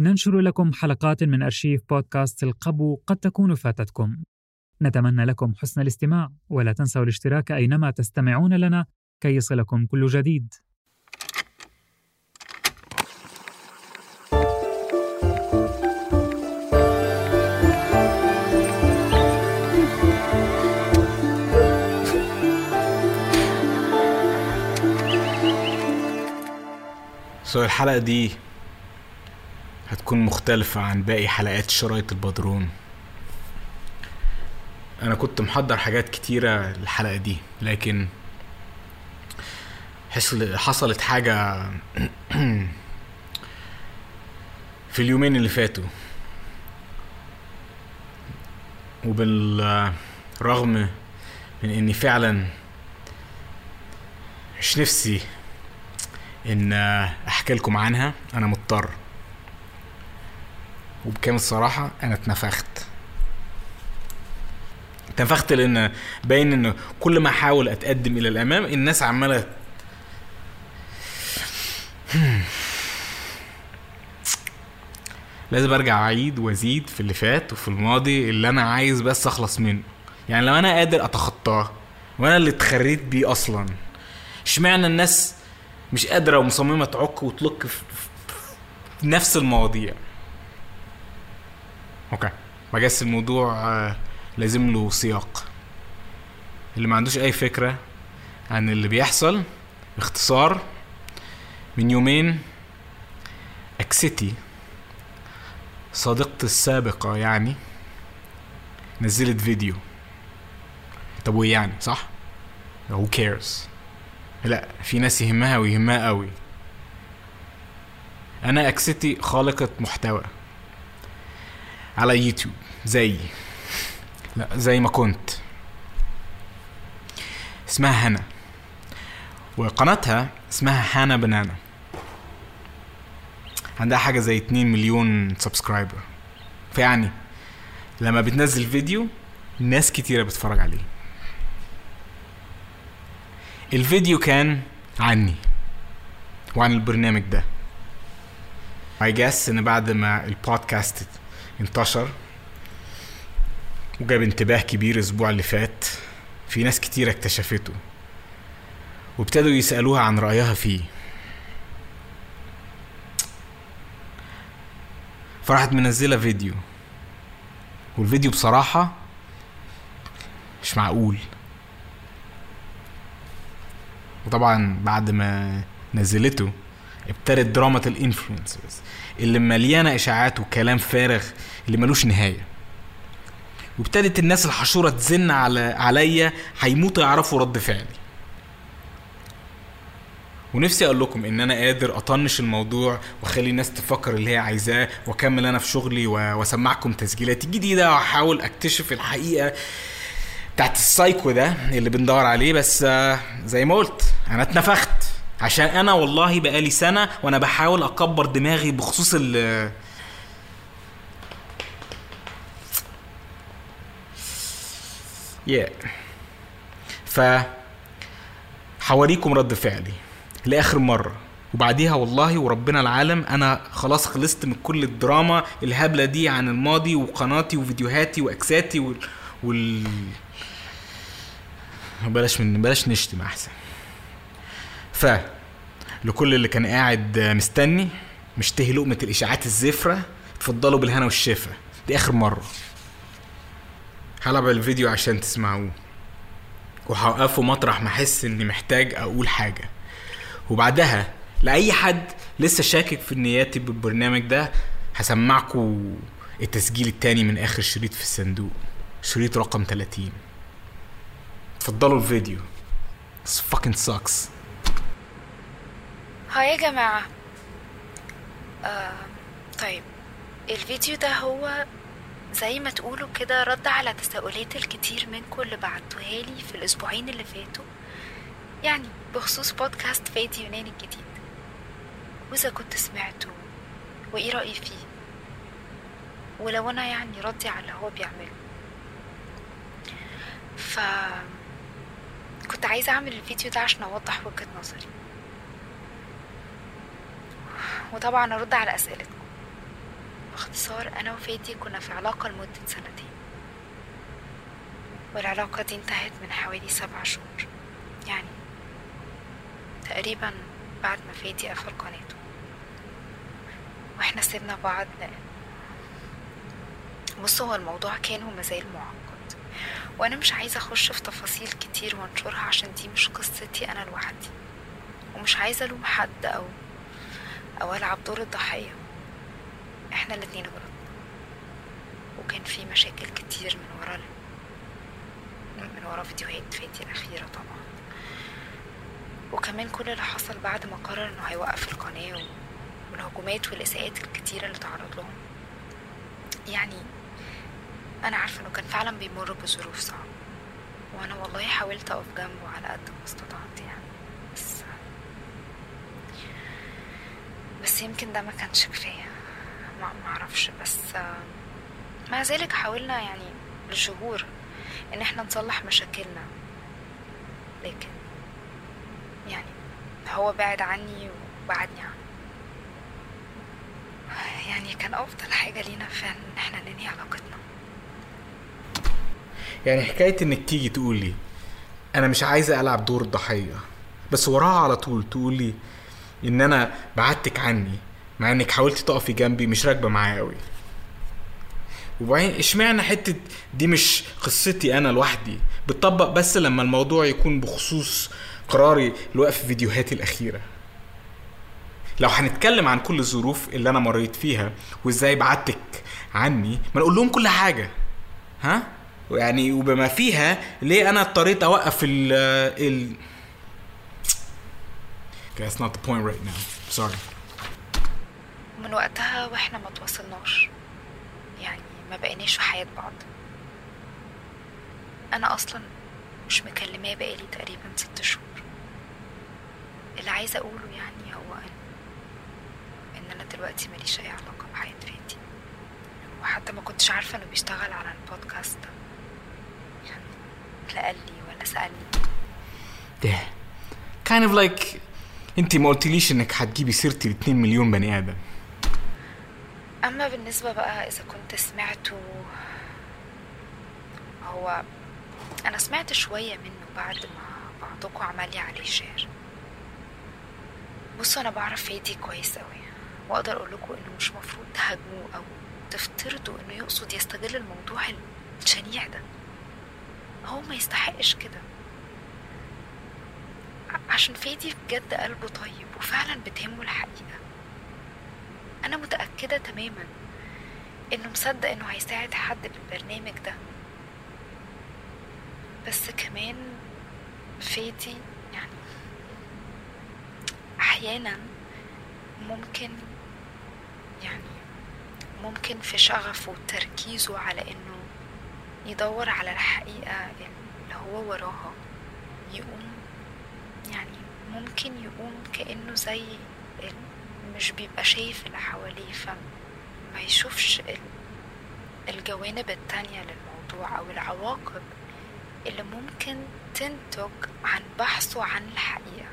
ننشر لكم حلقات من أرشيف بودكاست القبو قد تكون فاتتكم. نتمنى لكم حسن الاستماع ولا تنسوا الاشتراك أينما تستمعون لنا كي يصلكم كل جديد. سو الحلقة دي هتكون مختلفة عن باقي حلقات شرايط البدرون. أنا كنت محضر حاجات كتيرة الحلقة دي لكن حصل حصلت حاجة في اليومين اللي فاتوا. وبالرغم من إني فعلا مش نفسي إن أحكي لكم عنها أنا مضطر. وبكامل صراحة أنا اتنفخت. اتنفخت لأن باين إن كل ما أحاول أتقدم إلى الأمام الناس عمالة لازم أرجع أعيد وأزيد في اللي فات وفي الماضي اللي أنا عايز بس أخلص منه. يعني لو أنا قادر أتخطاه وأنا اللي اتخريت بيه أصلا اشمعنى الناس مش قادرة ومصممة تعك وتلك في نفس المواضيع؟ okay. بس الموضوع آه، لازم له سياق. اللي ما عندوش أي فكرة عن اللي بيحصل باختصار من يومين اكسيتي صديقتي السابقة يعني نزلت فيديو. طب وايه يعني صح؟ who cares لا في ناس يهمها ويهمها قوي. أنا اكسيتي خالقة محتوى. على يوتيوب. زي. لا زي ما كنت. اسمها هنا. وقناتها اسمها هانا بنانا. عندها حاجة زي 2 مليون subscriber فيعني لما بتنزل فيديو ناس كتيرة بتتفرج عليه. الفيديو كان عني وعن البرنامج ده. I guess إن بعد ما البودكاست انتشر وجاب انتباه كبير الأسبوع اللي فات. في ناس كتيرة اكتشفته وابتدوا يسألوها عن رأيها فيه. فراحت منزلة فيديو. والفيديو بصراحة مش معقول. وطبعا بعد ما نزلته ابتدت دراما الانفلونسرز اللي مليانة إشاعات وكلام فارغ اللي ملوش نهاية. وابتدت الناس الحشورة تزن على عليا هيموتوا يعرفوا رد فعلي. ونفسي أقول لكم إن أنا قادر أطنش الموضوع وأخلي الناس تفكر اللي هي عايزاه وأكمل أنا في شغلي وأسمعكم تسجيلاتي الجديدة وأحاول أكتشف الحقيقة بتاعت السايكو ده اللي بندور عليه. بس آه، زي ما قلت أنا اتنفخت. عشان أنا والله بقالي سنة وأنا بحاول أكبر دماغي بخصوص ال yeah. ف حواريكم رد فعلي لآخر مرة وبعديها والله وربنا العالم أنا خلاص خلصت من كل الدراما الهبلة دي عن الماضي وقناتي وفيديوهاتي وإكساتي وال, وال... بلاش من بلاش نشتم أحسن ف لكل اللي كان قاعد مستني مشتهي لقمة الإشاعات الزفرة اتفضلوا بالهنا والشفا. دي آخر مرة. هلعب الفيديو عشان تسمعوه. وهوقفه مطرح ما أحس إني محتاج أقول حاجة. وبعدها لأي حد لسه شاكك في نياتي بالبرنامج ده هسمعكوا التسجيل التاني من آخر شريط في الصندوق. شريط رقم 30 اتفضلوا الفيديو. This fucking sucks. هاي يا جماعة. آه طيب. الفيديو ده هو زي ما تقولوا كده رد على تساؤلات الكتير منكم اللي بعتوها لي في الأسبوعين اللي فاتوا. يعني بخصوص بودكاست فادي يوناني الجديد. وإذا كنت سمعته وإيه رأيي فيه؟ ولو أنا يعني ردي على اللي هو بيعمله. ف كنت عايزة أعمل الفيديو ده عشان أوضح وجهة نظري. وطبعا أرد على أسئلتكم. باختصار أنا وفادي كنا في علاقة لمدة سنتين. والعلاقة دي انتهت من حوالي سبع شهور. يعني تقريبا بعد ما فادي قفل قناته. وإحنا سيبنا بعض. لأن بص هو الموضوع كان ومازال معقد. وأنا مش عايزة أخش في تفاصيل كتير وأنشرها عشان دي مش قصتي أنا لوحدي. ومش عايزة ألوم حد أو أو العب دور الضحية. إحنا الاتنين غلطنا وكان في مشاكل كتير من ورا من ورا فيديوهات فادي الأخيرة طبعا. وكمان كل اللي حصل بعد ما قرر إنه هيوقف القناة والهجومات والإساءات الكتيرة اللي تعرض لهم. يعني أنا عارفة إنه كان فعلا بيمر بظروف صعبة. وأنا والله حاولت أقف جنبه على قد ما استطعت يعني بس يمكن ده ما كانش كفاية. ما معرفش بس مع ذلك حاولنا يعني لشهور إن إحنا نصلح مشاكلنا. لكن يعني هو بعد عني وبعدني عنه. يعني كان أفضل حاجة لينا فعلا إن إحنا ننهي علاقتنا. يعني حكاية إنك تيجي تقولي أنا مش عايزة ألعب دور الضحية بس وراها على طول تقولي ان أنا بعدتك عني مع انك حاولتي تقفي جنبي مش راكبة معايا قوي وبعدين اشمعنى حتة دي مش قصتي أنا لوحدي؟ بتطبق بس لما الموضوع يكون بخصوص قراري لوقف فيديوهاتي الأخيرة. لو هنتكلم عن كل الظروف اللي أنا مريت فيها وإزاي بعدتك عني ما نقول لهم كل حاجة. ها؟ يعني وبما فيها ليه أنا اضطريت أوقف ال ال that's not the point right now. Sorry. من وقتها وإحنا ما تواصلناش. يعني ما بقيناش في حياة بعض. أنا أصلا مش مكلماه بقالي تقريبا ست شهور. اللي عايزة أقوله يعني هو ان إن أنا دلوقتي ماليش أي علاقة بحياة فادي وحتى ما كنتش عارفة إنه بيشتغل على البودكاست. ده يعني لا قال لي ولا سألني. ده kind of like انت ما قلتليش انك هتجيبي سيرتي ل 2 مليون بني آدم. أما بالنسبة بقى إذا كنت سمعته هو أنا سمعت شوية منه بعد ما بعضكم عمل لي عليه شير بصوا أنا بعرف فادي كويس أوي. وأقدر أقول لكم إنه مش مفروض تهاجموه أو تفترضوا إنه يقصد يستغل الموضوع الشنيع ده. هو ما يستحقش كده. عشان فادي بجد قلبه طيب وفعلا بتهمه الحقيقة. أنا متأكدة تماما إنه مصدق إنه هيساعد حد بالبرنامج ده. بس كمان فادي يعني أحيانا ممكن يعني ممكن في شغفه وتركيزه على إنه يدور على الحقيقة اللي هو وراها يقوم يعني ممكن يقوم كأنه زي مش بيبقى شايف اللي حواليه فما يشوفش ال- الجوانب التانية للموضوع أو العواقب اللي ممكن تنتج عن بحثه عن الحقيقة.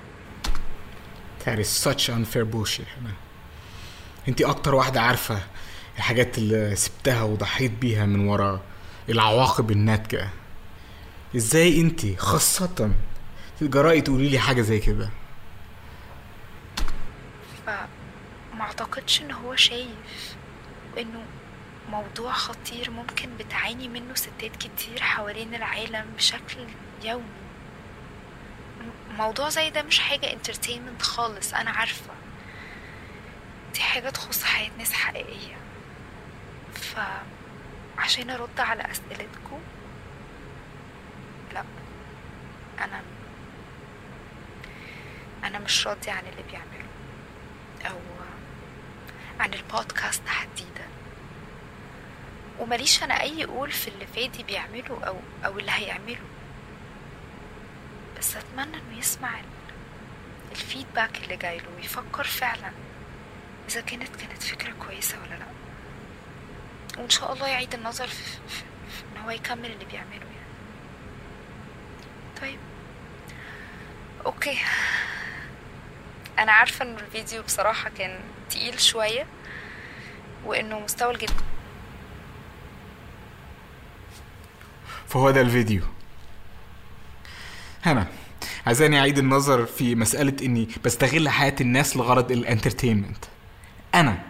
That is such unfair bullshit. أنا انت أكتر واحدة عارفة الحاجات اللي سبتها وضحيت بيها من ورا العواقب الناتجة. إزاي انت خاصة تجرأي تقولي لي حاجة زي كده. فما أعتقدش إن هو شايف إنه موضوع خطير ممكن بتعاني منه ستات كتير حوالين العالم بشكل يومي. موضوع زي ده مش حاجة انترتينمنت خالص أنا عارفة. دي حاجة تخص حياة ناس حقيقية. فعشان أرد على أسئلتكم لا أنا أنا مش راضية عن اللي بيعمله. أو عن البودكاست تحديدا. ومليش أنا أي قول في اللي فادي بيعمله أو أو اللي هيعمله. بس أتمنى إنه يسمع ال- الفيدباك اللي جايله ويفكر فعلا إذا كانت كانت فكرة كويسة ولا لأ. وإن شاء الله يعيد النظر في, في, في إن هو يكمل اللي بيعمله يعني. طيب. okay. أنا عارفة ان الفيديو بصراحة كان تقيل شوية وإنه مستوى الجد فهو ده الفيديو. هنا. عايزاني أعيد النظر في مسألة إني بستغل حياة الناس لغرض ال entertainment. أنا.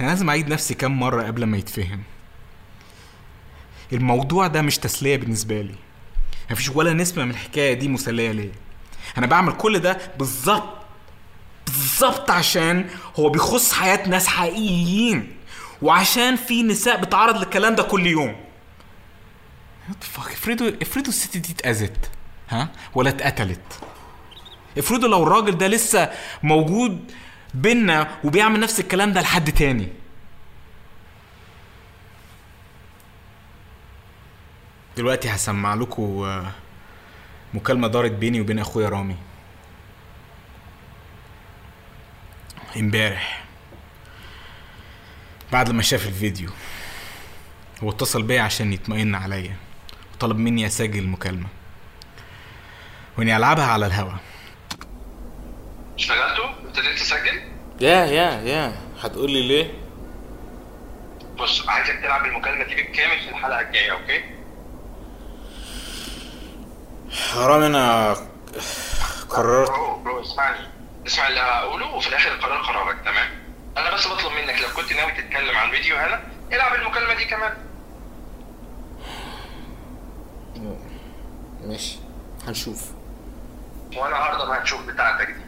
أنا لازم أعيد نفسي كام مرة قبل ما يتفهم. الموضوع ده مش تسلية بالنسبة لي. مفيش ولا نسبة من الحكاية دي مسلية ليا. أنا بعمل كل ده بالظبط بالظبط عشان هو بيخص حياة ناس حقيقيين وعشان في نساء بتعرض للكلام ده كل يوم. افرضوا افرضوا الست دي اتأذت ها؟ ولا اتقتلت. افرضوا لو الراجل ده لسه موجود بينا وبيعمل نفس الكلام ده لحد تاني. دلوقتي هسمع لكم آه، مكالمة دارت بيني وبين أخويا رامي. امبارح. بعد ما شاف الفيديو. هو اتصل بيا عشان يطمئن عليا. وطلب مني أسجل المكالمة. وإني ألعبها على الهوا. اشتغلتوا؟ ابتديت تسجل؟ yeah yeah yeah. هتقول لي ليه؟ بص عايزك تلعب المكالمة دي بالكامل في الحلقة الجاية okay؟ رامي أنا قررت. bro bro اسمعني. اسمع اللي هقوله وفي الآخر القرار قرارك تمام؟ أنا بس بطلب منك لو كنت ناوي تتكلم عن فيديو هنا العب المكالمة دي كمان. ماشي هنشوف. وأنا هرضى ما هتشوف بتاعتك دي.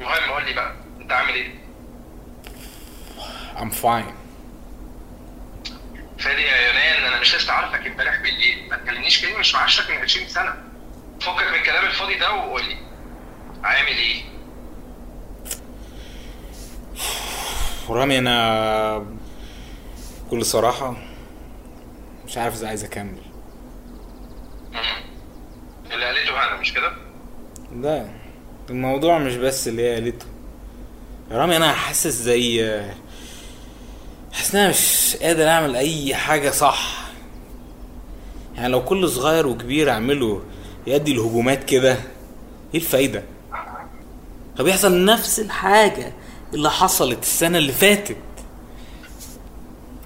المهم قول لي بقى أنت عامل إيه؟ I'm fine. فادي يا يونان أنا مش لسه عارفك امبارح بالليل. ما تكلمنيش كلمة مش معاشرك من 20 سنة. فكك من الكلام الفاضي ده وقول لي عامل إيه؟ رامي أنا بكل صراحة مش عارف إذا عايز أكمل. اللي قالته هنا مش كده؟ لا الموضوع مش بس اللي هي قالته. يا رامي أنا حاسس زي حاسس إن أنا مش قادر أعمل أي حاجة صح. يعني لو كل صغير وكبير أعمله يدي الهجومات كده. إيه الفايدة؟ فبيحصل نفس الحاجة اللي حصلت السنة اللي فاتت.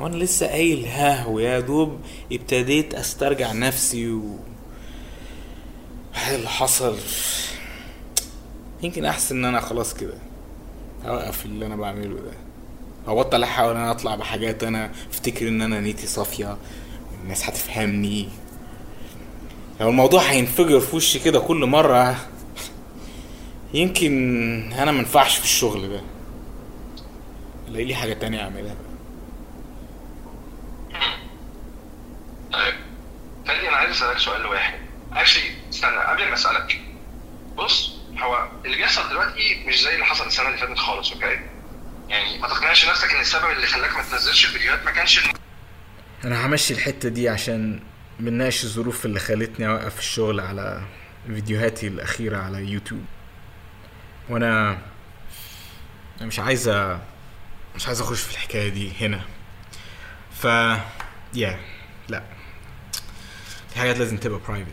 وأنا لسه قايل ها ويا دوب ابتديت أسترجع نفسي و اللي حصل. يمكن احسن إن أنا خلاص كده أوقف اللي أنا بعمله ده. أبطل أحاول إن أنا أطلع بحاجات أنا أفتكر إن أنا نيتي صافية والناس هتفهمني. لو الموضوع هينفجر في وشي كده كل مرة. يمكن أنا منفعش في الشغل ده. ألاقي لي حاجة تانية أعملها. طيب فادي أنا عايز أسألك سؤال واحد. actually استنى قبل ما أسألك. بص هو اللي بيحصل دلوقتي مش زي اللي حصل السنة اللي فاتت خالص okay يعني ما تقنعش نفسك إن السبب اللي خلاك ما تنزلش الفيديوهات ما كانش الم- أنا همشي الحتة دي عشان بنناقش الظروف اللي خلتني أوقف الشغل على فيديوهاتي الأخيرة على يوتيوب. وأنا مش عايز مش عايز أخش في الحكاية دي هنا. ف يا لا. في حاجات لازم تبقى برايفت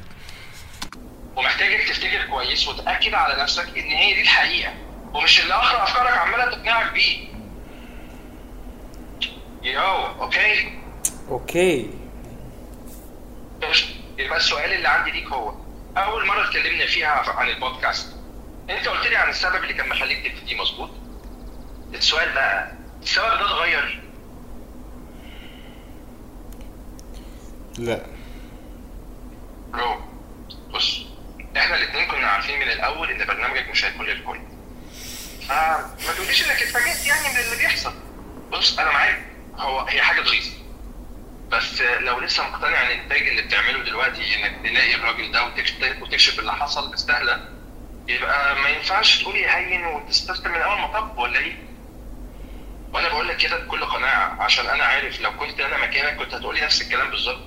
ومحتاجك تفتكر كويس وتأكد على نفسك إن هي دي الحقيقة ومش اللي اخر أفكارك عمالة تقنعك بيه. you okay okay يبقى السؤال اللي عندي ليك هو أول مرة اتكلمنا فيها عن البودكاست أنت قلت لي عن السبب اللي كان مخليك تبتدي مظبوط؟ السؤال بقى السبب ده اتغير؟ لا. برو بص إحنا الاثنين كنا عارفين من الأول إن برنامجك مش هيكون للكل. فما تقوليش إنك اتفاجئت يعني من اللي بيحصل. بص أنا معاك. هو هي حاجة تغيظ بس لو لسه مقتنع إن الإنتاج اللي بتعمله دلوقتي إنك تلاقي الراجل ده وتكشف وتكشف اللي حصل مستاهله يبقى ما ينفعش تقول يهين وتستسلم من أول مطب ولا إيه؟ وأنا بقول لك كده بكل قناعة عشان أنا عارف لو كنت أنا مكانك كنت هتقولي نفس الكلام بالظبط.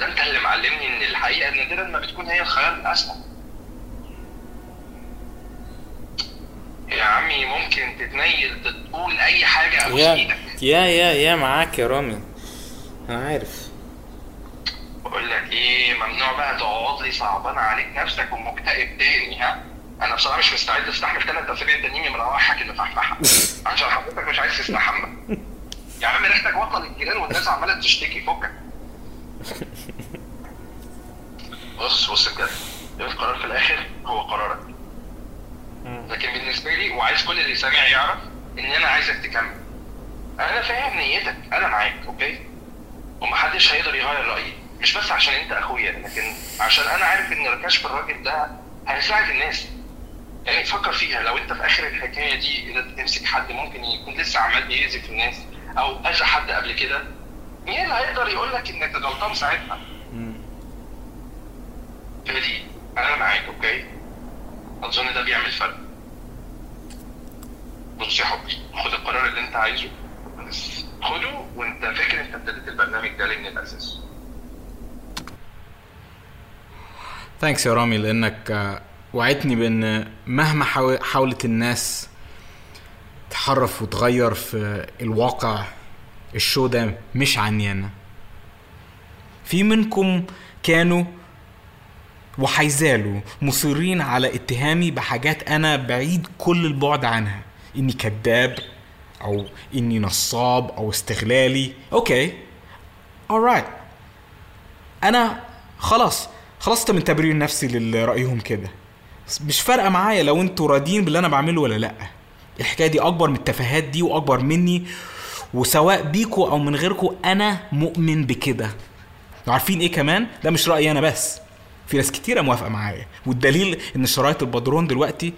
ده أنت اللي معلمني إن الحقيقة نادرا ما بتكون هي الخيار الاسهل يا عمي ممكن تتنيل تقول أي حاجة يا إيدك يا يا يا معاك يا رامي. أنا عارف. بقول لك إيه ممنوع بقى تقعد لي صعبان عليك نفسك ومكتئب تاني ها؟ أنا بصراحة مش مستعد أستحمل ثلاث اسابيع تانيين مروحك اللي فحفحه عشان حضرتك مش عايز تستحمى يا عم ريحتك وصل للجيران والناس عمالة تشتكي فكك بص بص بجد. القرار في الآخر هو قرارك. لكن بالنسبة لي وعايز كل اللي سامع يعرف إن أنا عايزك تكمل. أنا فاهم نيتك أنا معاك أوكي؟ ومحدش هيقدر يغير رأيي مش بس عشان انت اخويا لكن عشان أنا عارف ان كشف الراجل ده هيساعد الناس يعني فكر فيها لو انت في اخر الحكاية دي اذا تمسك حد ممكن يكون لسه عمال بيأذي في الناس أو اذى حد قبل كده مين اللي هيقدر يقول لك انك غلطان ساعتها؟ فدي أنا معاك okay؟ اظن ده بيعمل فرق بص يا حبي خد القرار اللي انت عايزه بس خده وانت فاكر انت ابتديت البرنامج ده ليه من الأساس. thanks يا رامي لأنك آه، وعدتني بإن مهما حاو- حاولت الناس تحرف وتغير في الواقع ال show ده مش عني أنا. في منكم كانوا وهيزالوا مصرين على اتهامي بحاجات أنا بعيد كل البعد عنها. إني كذاب أو إني نصاب أو استغلالي. okay. alright. أنا خلاص خلصت من تبرير نفسي لرأيهم كده. مش فارقة معايا لو أنتوا راضيين باللي أنا بعمله ولا لأ. الحكاية دي أكبر من التفاهات دي وأكبر مني وسواء بيكوا أو من غيركوا أنا مؤمن بكده. عارفين إيه كمان؟ ده مش رأيي أنا بس. في ناس كتيرة موافقة معايا. والدليل إن شرايط البدرون دلوقتي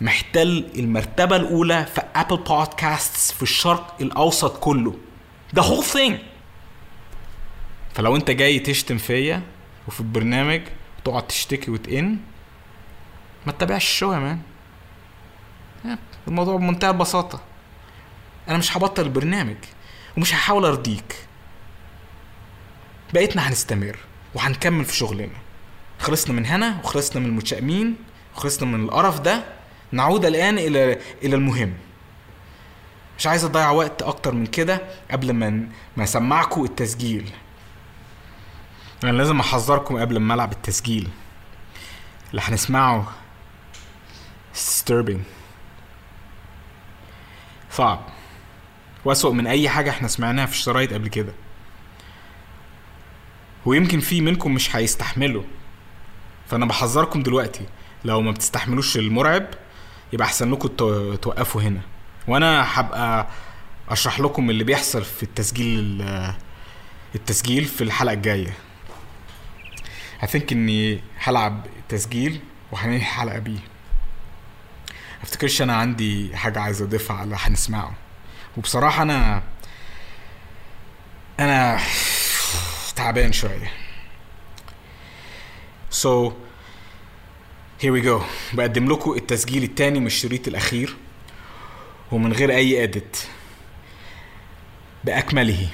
محتل المرتبة الأولى في أبل بودكاستس في الشرق الأوسط كله. ده whole thing. فلو أنت جاي تشتم فيا وفي البرنامج تقعد تشتكي وتئن ما تتابعش الشو يا مان. الموضوع بمنتهى البساطة. أنا مش هبطل البرنامج ومش هحاول أرضيك. بقيتنا هنستمر وهنكمل في شغلنا. خلصنا من هنا وخلصنا من المتشائمين وخلصنا من القرف ده. نعود الآن إلى إلى المهم. مش عايز أضيع وقت أكتر من كده قبل ما ما أسمعكم التسجيل. أنا لازم أحذركم قبل ما ألعب التسجيل. اللي هنسمعه disturbing. صعب. وأسوأ من أي حاجة إحنا سمعناها في الشرايط قبل كده. ويمكن في منكم مش هيستحملوا. فأنا بحذركم دلوقتي. لو ما بتستحملوش المرعب يبقى أحسن لكم تو- توقفوا هنا. وأنا هبقى أشرح لكم اللي بيحصل في التسجيل ال- التسجيل في الحلقة الجاية. هثينك إني هلعب تسجيل وهننهي الحلقة بيه. افتكرش أنا عندي حاجة عايز أضيفها على اللي هنسمعه. وبصراحة أنا أنا تعبان شوية. So here we go. بقدم لكم التسجيل التاني من الشريط الأخير ومن غير أي إديت بأكمله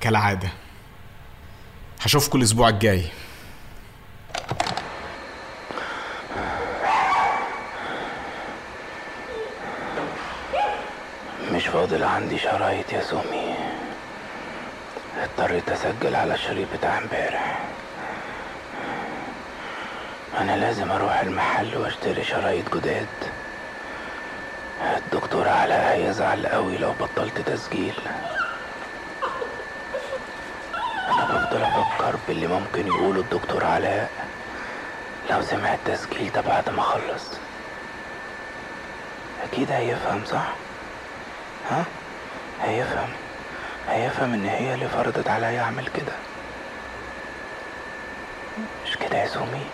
كالعادة. هشوفكم الأسبوع الجاي. مش فاضل عندي شرايط يا سومي. اضطريت أسجل على الشريط بتاع امبارح. أنا لازم أروح المحل وأشتري شرايط جداد. الدكتور علاء هيزعل قوي لو بطلت تسجيل. أنا بفضل أفكر باللي ممكن يقوله الدكتور علاء. لو سمع التسجيل ده بعد ما أخلص. أكيد هيفهم صح؟ ها؟ هيفهم. هيفهم إن هي اللي فرضت عليا أعمل كده. مش كده يا سومي؟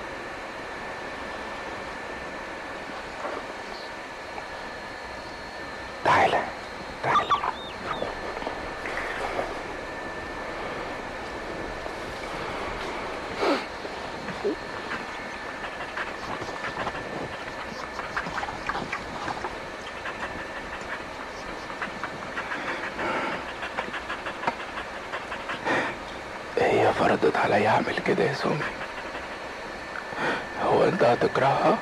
اعمل كده يا سومي؟ هو انت هتكرهها؟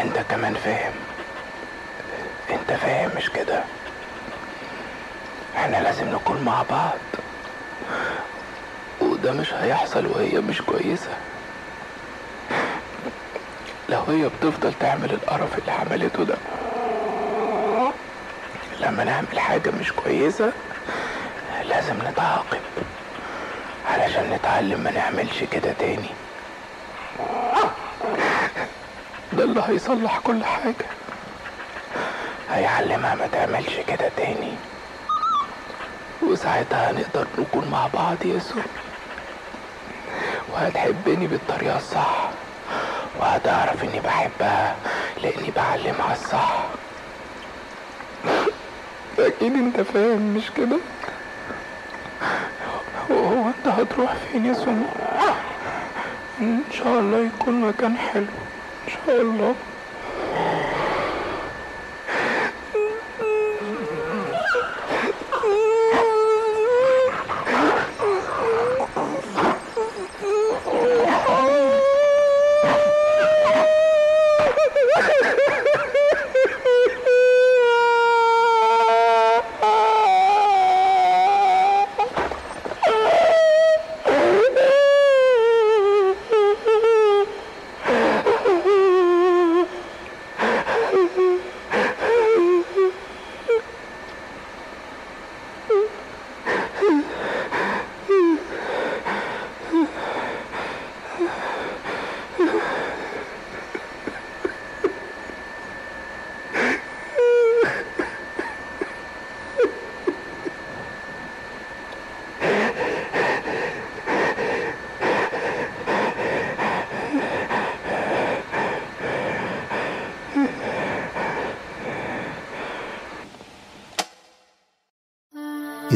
انت كمان فاهم. انت فاهم مش كده؟ إحنا لازم نكون مع بعض. وده مش هيحصل وهي مش كويسة. وهي بتفضل تعمل القرف اللي عملته ده لما نعمل حاجة مش كويسة لازم نتعاقب. علشان نتعلم ما نعملش كده تاني. ده اللي هيصلح كل حاجة. هيعلمها ما تعملش كده تاني. وساعتها هنقدر نكون مع بعض يا سو. وهتحبني بالطريقة الصح. وهتعرف إني بحبها لأني بعلمها الصح. أكيد أنت فاهم مش كده؟ هتروح فين يا سمو؟ إن شاء الله يكون مكان حلو. إن شاء الله.